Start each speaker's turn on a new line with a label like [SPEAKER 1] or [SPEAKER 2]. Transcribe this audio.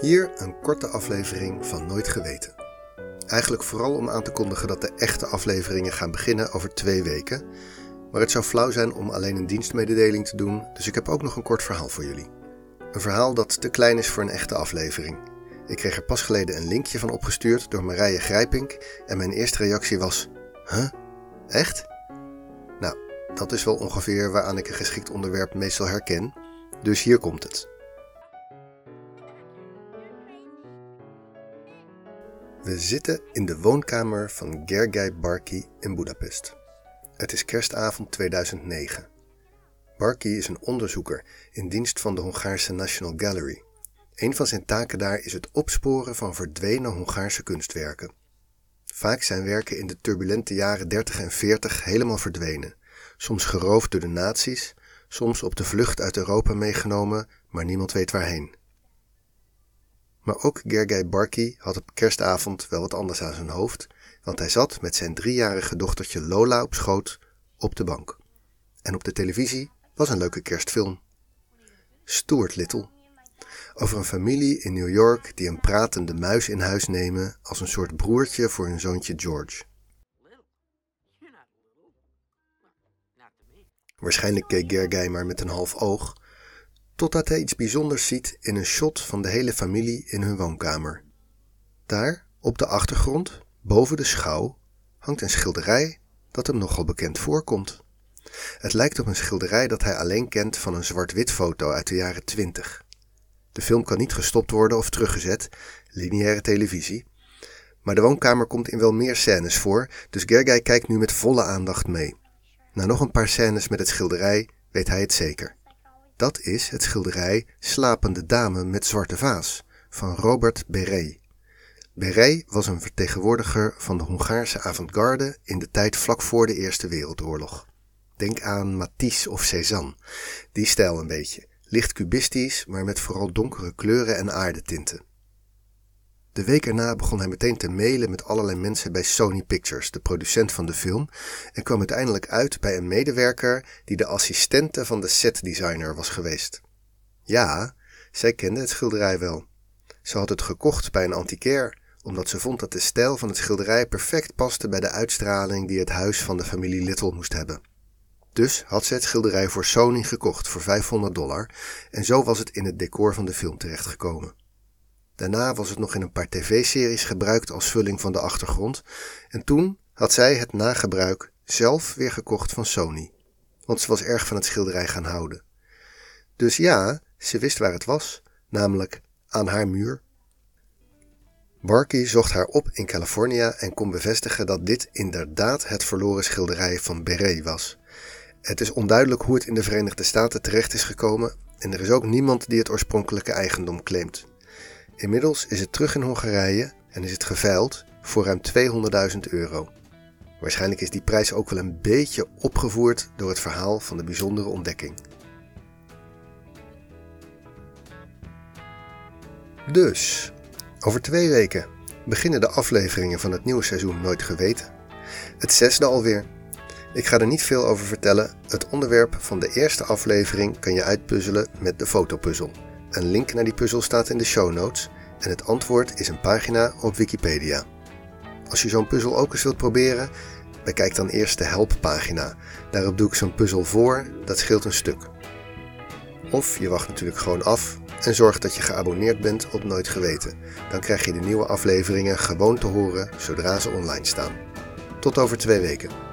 [SPEAKER 1] Hier een korte aflevering van Nooit Geweten. Eigenlijk vooral om aan te kondigen dat de echte afleveringen gaan beginnen over twee weken. Maar het zou flauw zijn om alleen een dienstmededeling te doen, dus ik heb ook nog een kort verhaal voor jullie. Een verhaal dat te klein is voor een echte aflevering. Ik kreeg er pas geleden een linkje van opgestuurd door Marije Grijpink en mijn eerste reactie was: Huh? Echt? Nou, dat is wel ongeveer waaraan ik een geschikt onderwerp meestal herken, dus hier komt het. We zitten in de woonkamer van Gergely Barki in Budapest. Het is kerstavond 2009. Barki is een onderzoeker in dienst van de Hongaarse National Gallery. Een van zijn taken daar is het opsporen van verdwenen Hongaarse kunstwerken. Vaak zijn werken in de turbulente jaren 30 en 40 helemaal verdwenen, soms geroofd door de nazi's, soms op de vlucht uit Europa meegenomen, maar niemand weet waarheen. Maar ook Gergely Barki had op kerstavond wel wat anders aan zijn hoofd, want hij zat met zijn driejarige dochtertje Lola op schoot op de bank. En op de televisie was een leuke kerstfilm. Stuart Little. Over een familie in New York die een pratende muis in huis nemen als een soort broertje voor hun zoontje George. Waarschijnlijk keek Gergely maar met een half oog, totdat hij iets bijzonders ziet in een shot van de hele familie in hun woonkamer. Daar, op de achtergrond, boven de schouw, hangt een schilderij dat hem nogal bekend voorkomt. Het lijkt op een schilderij dat hij alleen kent van een zwart-wit foto uit de jaren twintig. De film kan niet gestopt worden of teruggezet, lineaire televisie. Maar de woonkamer komt in wel meer scènes voor, dus Gergely kijkt nu met volle aandacht mee. Na nog een paar scènes met het schilderij weet hij het zeker. Dat is het schilderij Slapende Dame met Zwarte Vaas van Robert Beret. Beret was een vertegenwoordiger van de Hongaarse avant-garde in de tijd vlak voor de Eerste Wereldoorlog. Denk aan Matisse of Cézanne. Die stijl een beetje. Licht cubistisch, maar met vooral donkere kleuren en aardetinten. De week erna begon hij meteen te mailen met allerlei mensen bij Sony Pictures, de producent van de film, en kwam uiteindelijk uit bij een medewerker die de assistente van de setdesigner was geweest. Ja, zij kende het schilderij wel. Ze had het gekocht bij een antiquair, omdat ze vond dat de stijl van het schilderij perfect paste bij de uitstraling die het huis van de familie Little moest hebben. Dus had ze het schilderij voor Sony gekocht voor 500 dollar en zo was het in het decor van de film terechtgekomen. Daarna was het nog in een paar tv-series gebruikt als vulling van de achtergrond en toen had zij het nagebruik zelf weer gekocht van Sony, want ze was erg van het schilderij gaan houden. Dus ja, ze wist waar het was, namelijk aan haar muur. Barky zocht haar op in California en kon bevestigen dat dit inderdaad het verloren schilderij van Beret was. Het is onduidelijk hoe het in de Verenigde Staten terecht is gekomen en er is ook niemand die het oorspronkelijke eigendom claimt. Inmiddels is het terug in Hongarije en is het geveild voor ruim 200.000 euro. Waarschijnlijk is die prijs ook wel een beetje opgevoerd door het verhaal van de bijzondere ontdekking. Dus, over twee weken beginnen de afleveringen van het nieuwe seizoen Nooit Geweten. Het zesde alweer. Ik ga er niet veel over vertellen. Het onderwerp van de eerste aflevering kan je uitpuzzelen met de fotopuzzel. Een link naar die puzzel staat in de show notes en het antwoord is een pagina op Wikipedia. Als je zo'n puzzel ook eens wilt proberen, bekijk dan eerst de helppagina. Daarop doe ik zo'n puzzel voor, dat scheelt een stuk. Of je wacht natuurlijk gewoon af en zorg dat je geabonneerd bent op Nooit Geweten. Dan krijg je de nieuwe afleveringen gewoon te horen zodra ze online staan. Tot over twee weken.